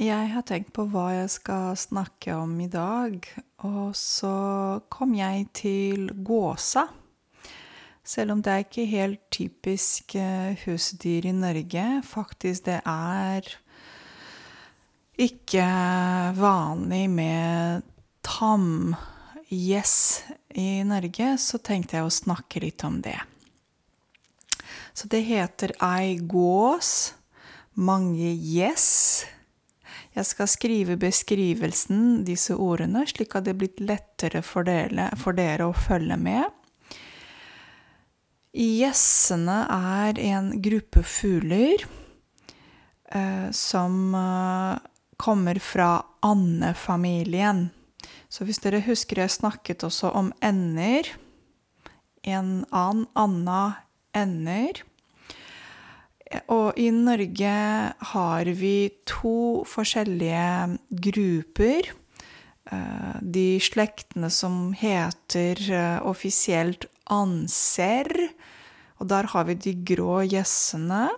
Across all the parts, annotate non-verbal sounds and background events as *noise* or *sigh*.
Jeg har tenkt på hva jeg skal snakke om i dag, og så kom jeg til gåsa. Selv om det er ikke helt typisk eh, husdyr i Norge. Faktisk, det er ikke vanlig med tamgjess i Norge, så tenkte jeg å snakke litt om det. Så det heter ei gås, mange gjess. Jeg skal skrive beskrivelsen, disse ordene, slik at det blir lettere for dere, for dere å følge med. Gjessene er en gruppe fugler eh, som eh, kommer fra andefamilien. Så hvis dere husker jeg snakket også om ender En and, anna, ender. Og i Norge har vi to forskjellige grupper. Eh, de slektene som heter eh, offisielt anser. Og der har vi de grå gjessene.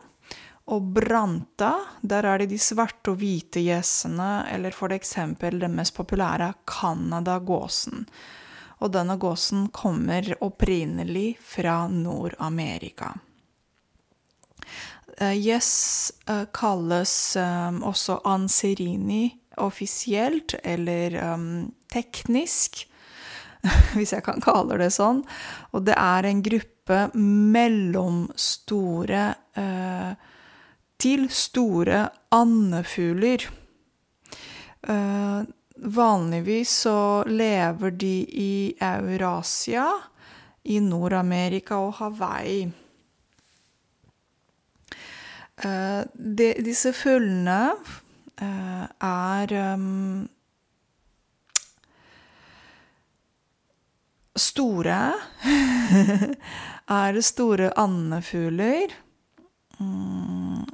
Og branta, der er det de svarte og hvite gjessene, eller for eksempel den mest populære Canada-gåsen. Og denne gåsen kommer opprinnelig fra Nord-Amerika. Yes eh, eh, kalles um, også anserini offisielt, eller teknisk, *laughs* hvis jeg kan kalle det sånn. Og det er en gruppe mellomstore til store andefugler. Vanligvis så lever de i Eurasia, i Nord-Amerika og Hawaii. Uh, de, disse fuglene uh, er um, store. *laughs* er store andefugler. Mm,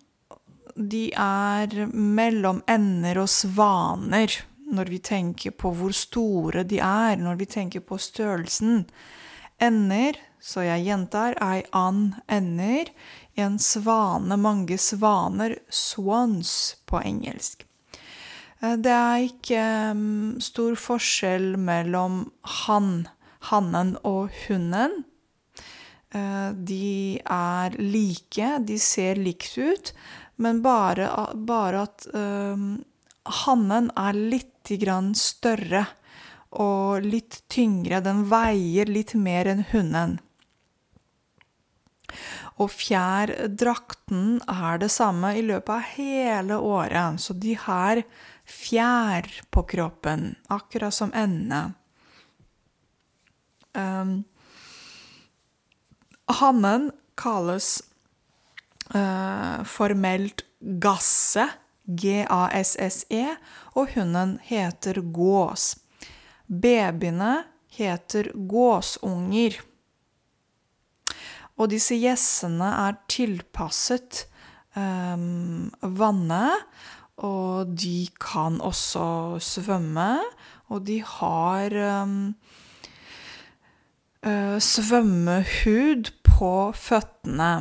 de er mellom ender og svaner når vi tenker på hvor store de er, når vi tenker på størrelsen. Ender, så jeg gjentar, ei and ender en svane, mange svaner, swans på engelsk. Eh, det er ikke stor forskjell mellom han, hannen og hunden. Uh, de er like, de ser likt ut, men bare, bare at hannen er litt grann større og litt tyngre. Den veier litt mer enn hunden. Og fjærdrakten er det samme i løpet av hele året. Så de har fjær på kroppen, akkurat som endene. Um, hannen kalles uh, formelt gasse, G-A-S-S-E, og hunden heter gås. Babyene heter gåsunger. Og disse gjessene er tilpasset um, vannet, og de kan også svømme. Og de har um, uh, svømmehud på føttene.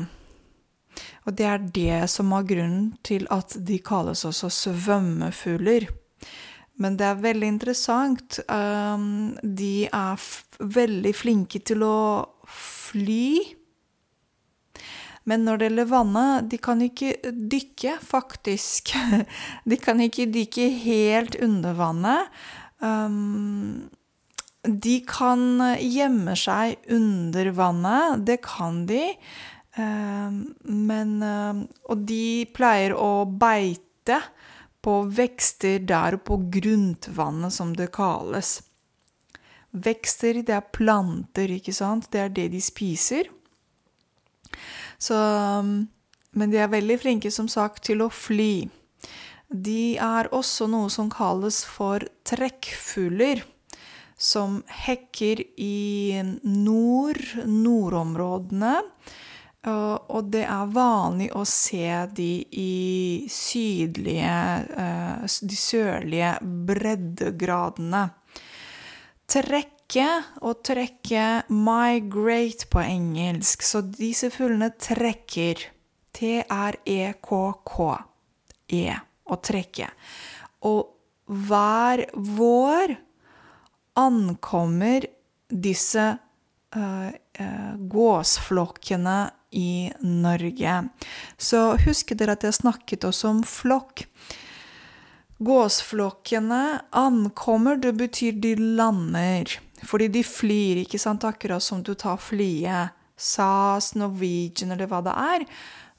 Og det er det som er grunnen til at de kalles også svømmefugler. Men det er veldig interessant. Um, de er veldig flinke til å fly. Men når det gjelder vannet, de kan ikke dykke, faktisk. *laughs* De kan ikke dykke helt under vannet. Um, de kan gjemme seg under vannet. Det kan de. Um, men um, Og de pleier å beite på vekster der på grunnvannet, som det kalles. Vekster, det er planter, ikke sant? Det er det de spiser. Så, um, men de er veldig flinke, som sagt, til å fly. De er også noe som kalles for trekkfugler, som hekker i nord, nordområdene. Og det er vanlig å se de i sydlige, eh, de sørlige breddegradene. Trekk trekke og trekke 'migrate' på engelsk. Så disse fuglene trekker. T-r-e-k-k. E. Å trekke. Og hver vår ankommer disse uh, uh, gåsflokkene i Norge. Så husker dere at jeg snakket også om flokk. Gåsflokkene ankommer, det betyr de lander. Fordi de flyr, ikke sant, akkurat som du tar flyet. SAS, Norwegian eller hva det er.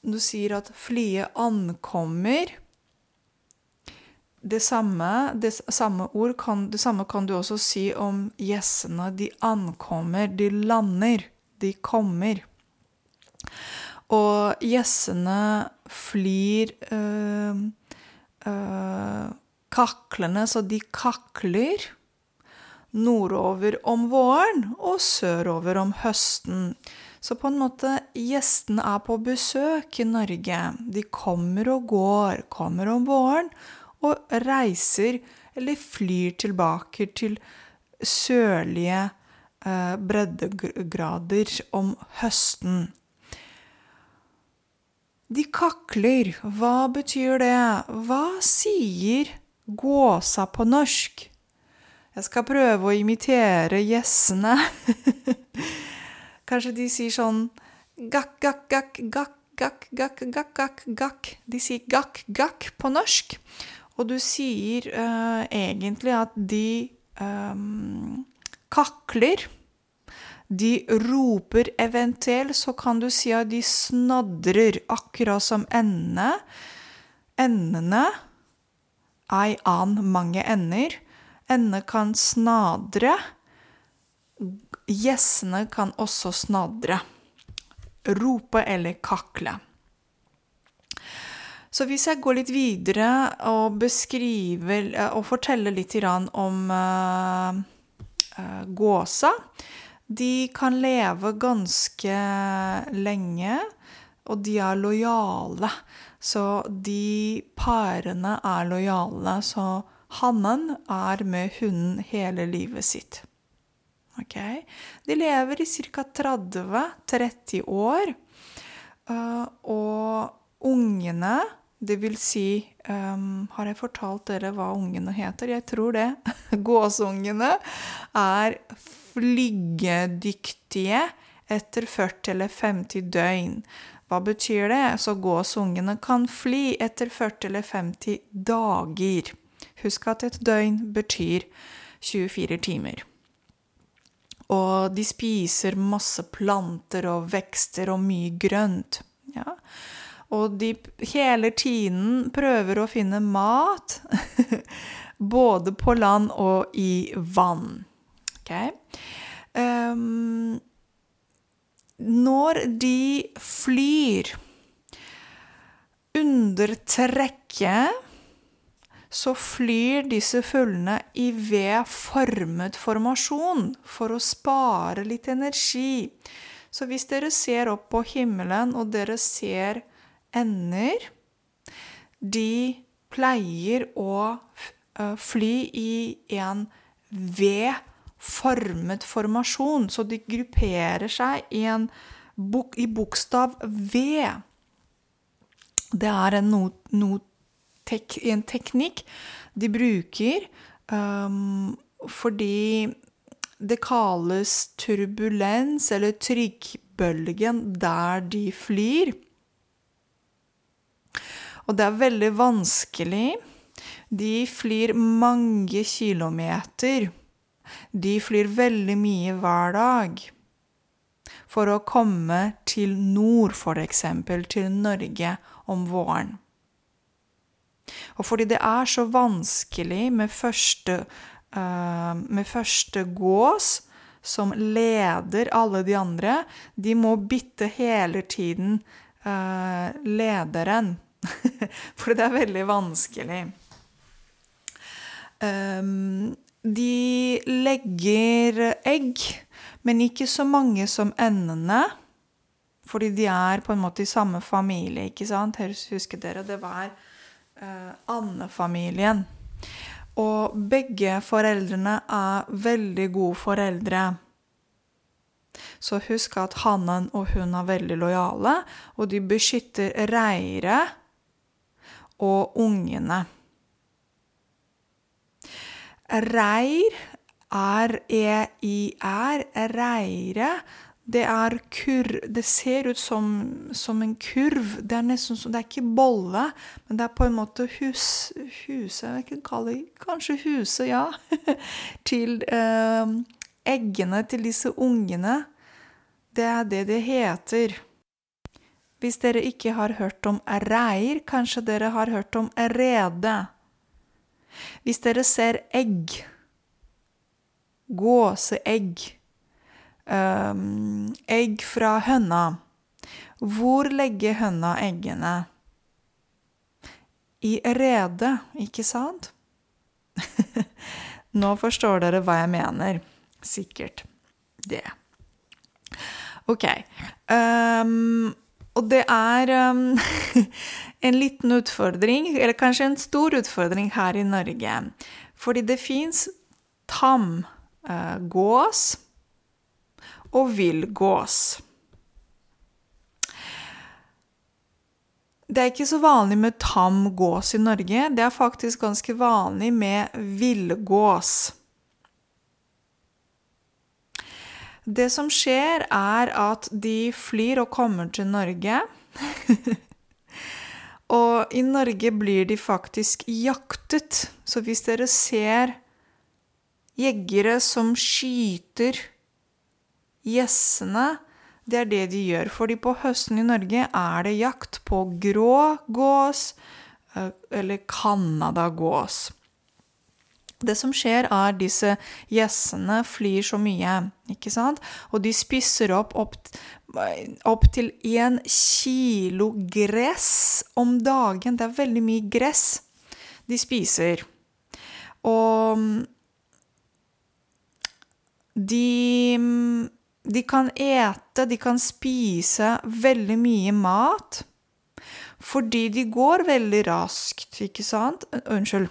Du sier at flyet ankommer det samme, det samme ord kan, det samme kan du også si om gjessene. De ankommer, de lander, de kommer. Og gjessene flyr øh, øh, kaklende, så de kakler nordover om våren og sørover om høsten. Så på en måte, gjestene er på besøk i Norge. De kommer og går, kommer om våren og reiser eller flyr tilbake til sørlige eh, breddegrader om høsten. De kakler. Hva betyr det? Hva sier gåsa på norsk? Jeg skal prøve å imitere gjessene. *laughs* Kanskje de sier sånn gakk, gakk, gakk, gakk, gakk, gakk, gakk, gakk, gakk. De sier gakk, gakk på norsk. Og du sier uh, egentlig at de um, kakler. De roper eventuelt, så kan du si at de snadrer, akkurat som endene. Endene ei an mange ender. Endene kan snadre. Gjessene kan også snadre. Rope eller kakle. Så hvis jeg går litt videre og beskriver og forteller litt om uh, uh, gåsa De kan leve ganske lenge, og de er lojale. Så de parene er lojale. Så hannen er med hunden hele livet sitt. Okay? De lever i ca. 30-30 år. Uh, og ungene, det vil si um, Har jeg fortalt dere hva ungene heter? Jeg tror det. *laughs* Gåsungene er flygedyktige etter 40 eller 50 døgn. Hva betyr det? Så gåsungene kan fly etter 40 eller 50 dager. Husk at et døgn betyr 24 timer. Og de spiser masse planter og vekster og mye grønt. Ja. Og de hele tiden prøver å finne mat, *laughs* både på land og i vann. Okay? Um, når de flyr under trekket så flyr disse fuglene i V-formet formasjon for å spare litt energi. Så hvis dere ser opp på himmelen, og dere ser ender De pleier å fly i en V-formet formasjon, så de grupperer seg i, en, i bokstav V. Det er en not, not tek en teknikk de bruker um, fordi det kalles turbulens, eller trykkbølgen, der de flyr. Og det er veldig vanskelig. De flyr mange kilometer. De flyr veldig mye hver dag. For å komme til nord, f.eks., til Norge om våren. Og fordi det er så vanskelig med første, uh, med første gås, som leder alle de andre, de må bytte hele tiden uh, lederen. *laughs* For det er veldig vanskelig. Um, de legger egg, men ikke så mange som endene. Fordi de er på en måte i samme familie, ikke sant? Husker dere, det var eh, Anne-familien. Og begge foreldrene er veldig gode foreldre. Så husk at hannen og hun er veldig lojale, og de beskytter reiret og ungene. Reir, er e-i-r. reire, det er kurv Det ser ut som, som, en kurv. Det er nesten som Det er ikke bolle, men det er på en måte hus... Huset Jeg kan kalle det kanskje huset, ja. *laughs* til eh, eggene til disse ungene. Det er det det heter. Hvis dere ikke har hørt om reir, kanskje dere har hørt om rede. Hvis dere ser egg, gåseegg um, egg fra høna. Hvor legger høna eggene? I redet, ikke sant? *laughs* Nå forstår dere hva jeg mener. Sikkert det. Ok. Um, og det er um, *laughs* en liten utfordring, eller kanskje en stor utfordring her i Norge. Fordi det fins tamgås. uh, gås og villgås. Det er ikke så vanlig med tam gås i Norge. Det er faktisk ganske vanlig med villgås. Det som skjer, er at de flyr og kommer til Norge. *laughs* og i Norge blir de faktisk jaktet. Så hvis dere ser jegere som skyter Gjessene, det er det de gjør. Fordi på høsten i Norge er det jakt på grå gås eller canadagås. Det som skjer, er disse gjessene flyr så mye, ikke sant? Og de spiser opp opp, opp til én kilo gress om dagen. Det er veldig mye gress de spiser. Og de de kan ete, de kan spise veldig mye mat. Fordi de går veldig raskt, ikke sant? Unnskyld,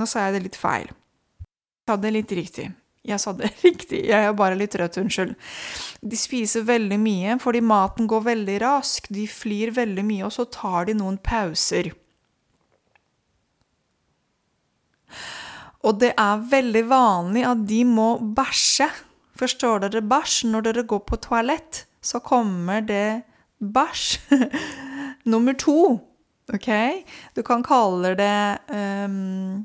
nå sa jeg det litt feil. Jeg sa det litt riktig. Jeg sa det *laughs* riktig, jeg er bare litt trøtt, unnskyld. De spiser veldig mye fordi maten går veldig raskt. De flyr veldig mye, og så tar de noen pauser. Og det er veldig vanlig at de må bæsje Forstår dere bæsj? Når dere går på toalett, så kommer det bæsj. *laughs* Nummer to, OK? Du kan kalle det um,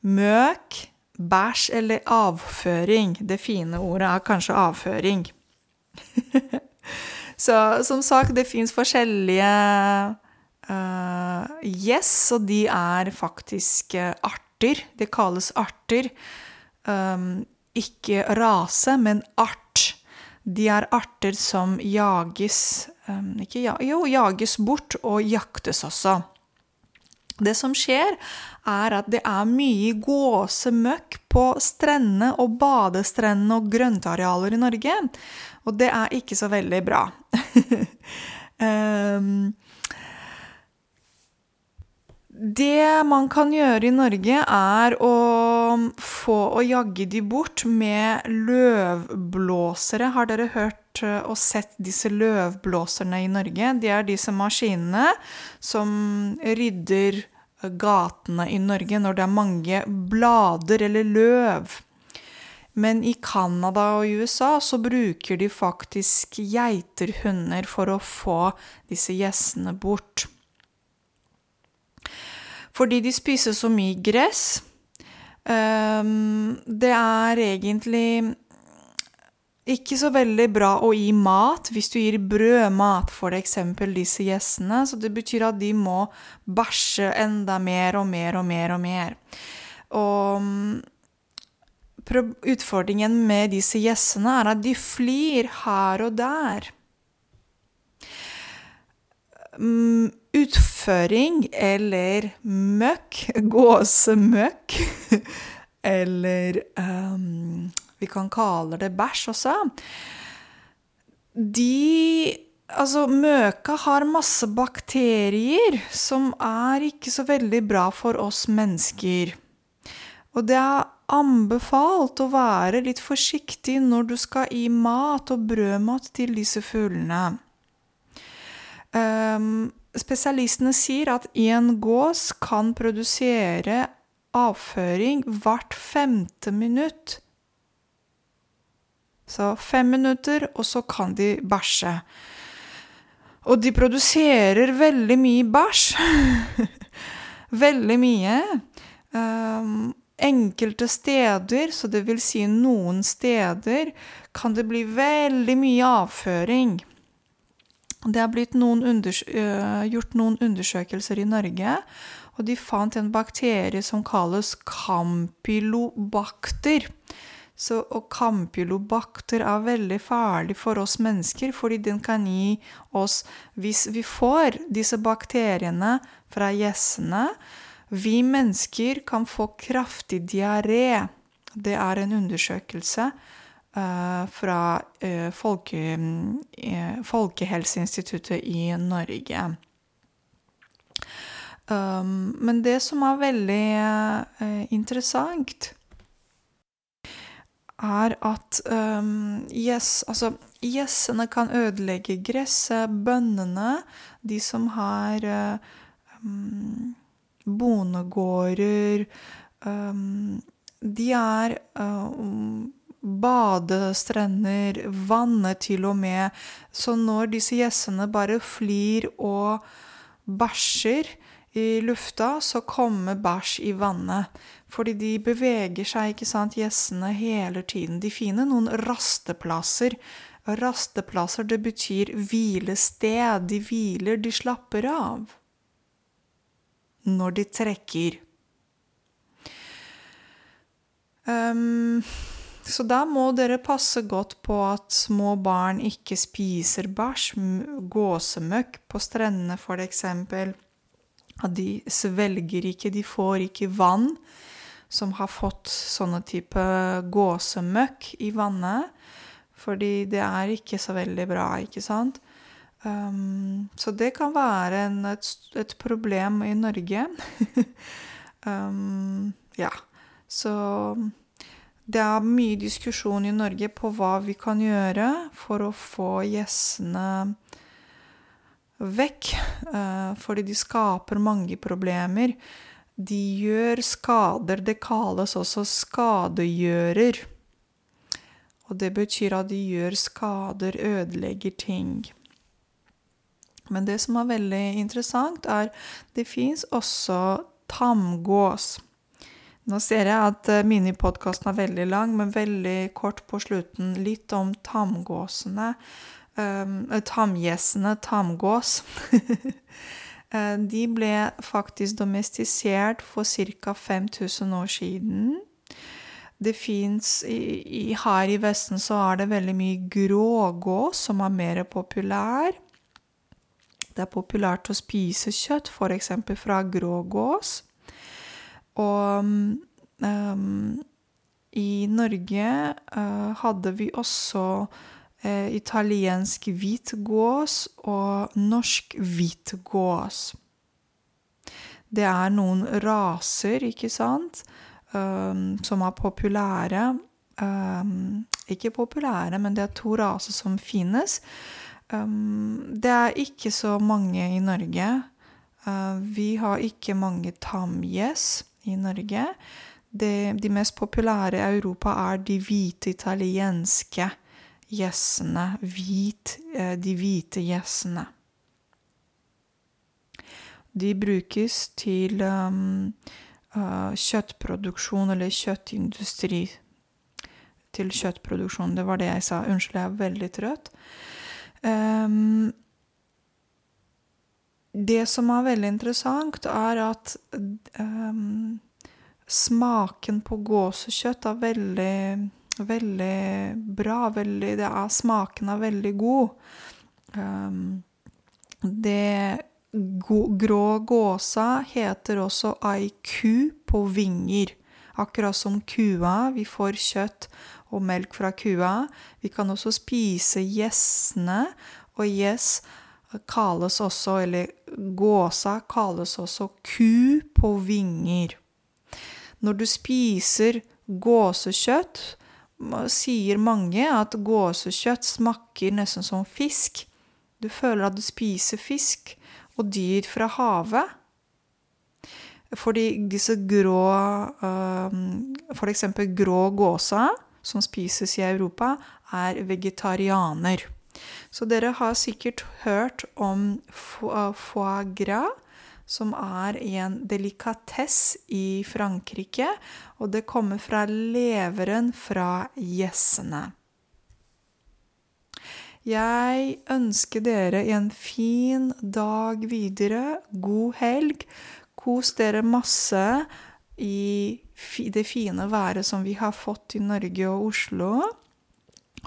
møk, bæsj eller avføring. Det fine ordet er kanskje avføring. *laughs* så som sagt, det fins forskjellige uh, yes, og de er faktisk uh, arter. Det kalles arter. Um, ikke rase, men art. De er arter som jages um, ikke, Jo, jages bort og jaktes også. Det som skjer, er at det er mye gåsemøkk på strendene og badestrendene og grøntarealer i Norge. Og det er ikke så veldig bra. um, *laughs* det man kan gjøre i Norge, er å få å jagge de bort med løvblåsere. Har dere hørt eh, og sett disse løvblåserne i Norge? Det er disse maskinene som rydder gatene i Norge når det er mange blader eller løv. Men i Canada og USA så bruker de faktisk geiterhunder for å få disse gjessene bort fordi de spiser så mye gress. Um, det er egentlig ikke så veldig bra å gi mat hvis du gir brødmat eksempel disse gjessene. Så det betyr at de må bæsje enda mer og mer og mer og mer. Og utfordringen med disse gjessene er at de flyr her og der. Um, utføring eller møkk, *laughs* gåsemøkk, eller um, Vi kan kalle det bæsj også. De Altså, møka har masse bakterier som er ikke så veldig bra for oss mennesker. Og det er anbefalt å være litt forsiktig når du skal gi mat og brødmat til disse fuglene. Um, Spesialistene sier at én gås kan produsere avføring hvert femte minutt. Så fem minutter, og så kan de bæsje. Og de produserer veldig mye bæsj. *laughs* veldig mye. Um, enkelte steder, så det vil si noen steder, kan det bli veldig mye avføring. Det har noen uh, gjort noen undersøkelser i Norge, og de fant en bakterie som kalles campylobacter. Så, og campylobacter er veldig farlig for oss mennesker, fordi den kan gi oss Hvis vi får disse bakteriene fra gjessene, vi mennesker kan få kraftig diaré. Det er en undersøkelse fra uh, Folke, uh, Folkehelseinstituttet i Norge. Um, men det som er veldig interessant, er at um, yes, altså, gjessene kan ødelegge gresset, bønnene, de som har um, bondegårder um, De er um, badestrender, vannet til og med. Så når disse gjessene bare flir og bæsjer i lufta, så kommer bæsj i vannet. Fordi de beveger seg, ikke sant, gjessene hele tiden. De finner noen rasteplasser. Rasteplasser, det betyr hvilested. De hviler, de slapper av. Når de trekker. Um, så da må dere passe godt på at små barn ikke spiser bæsj, gåsemøkk på strendene eksempel. At de svelger ikke, de får ikke vann som har fått sånne type gåsemøkk i vannet. Fordi det er ikke så veldig bra, ikke sant? Um, så det kan være en, et, et, problem i Norge. um, *laughs* ja. Så det er mye diskusjon i Norge på hva vi kan gjøre for å få gjessene vekk. Uh, fordi de skaper mange problemer. De gjør skader. Det kalles også skadegjører. Og det betyr at de gjør skader, ødelegger ting. Men det som er veldig interessant, er at det fins også tamgås. Nå ser jeg at eh, minipodkasten er veldig lang, men veldig kort på slutten. Litt om tamgåsene. Um, tamgjessene, tamgås. *laughs* Eh, de ble faktisk domestisert for ca. 5000 år siden. Det fins Her i Vesten så er det veldig mye grågås som er mer populær. Det er populært å spise kjøtt, f.eks. fra grågås. Og um, i Norge uh, hadde vi også uh, italiensk hvitgås og norsk hvitgås. Det er noen raser, ikke sant, um, som er populære. Um, ikke populære, men det er to raser som finnes. Um, det er ikke så mange i Norge. Uh, vi har ikke mange tamgjess i Norge. Det, de mest populære i Europa er de hvite italienske gjessene. Hvit, eh, de hvite gjessene. De brukes til um, uh, kjøttproduksjon eller kjøttindustri. Til kjøttproduksjon. Det var det jeg sa. Unnskyld, jeg er veldig trøtt. Um, det som er veldig interessant, er at um, smaken på gåsekjøtt er veldig veldig bra. Veldig, er, smaken er veldig god. Um, det grå gåsa heter også ei ku på vinger. Akkurat som kua. Vi får kjøtt og melk fra kua. Vi kan også spise gjessene, og gjess kalles også, eller gåsa kalles også ku på vinger. Når du spiser gåsekjøtt, sier mange at gåsekjøtt smaker nesten som fisk. Du føler at du spiser fisk og dyr fra havet. Fordi disse grå F.eks. Grå gåsa, som spises i Europa, er vegetarianer. Så dere har sikkert hørt om foie gras, som er en delikatesse i Frankrike. Og det kommer fra leveren fra gjessene. Jeg ønsker dere en fin dag videre. God helg. Kos dere masse i det fine været som vi har fått i Norge og Oslo.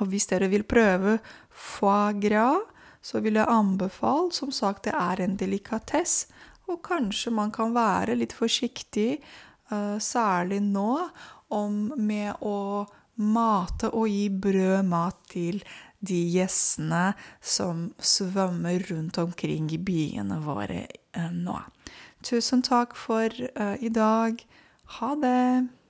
Og hvis dere vil prøve foie gras, så vil jeg anbefale Som sagt, det er en delikatess, og kanskje man kan være litt forsiktig, uh, særlig nå, om med å mate og gi brødmat til de gjessene som svømmer rundt omkring i byene våre uh, nå. Tusen takk for uh, i dag. Ha det!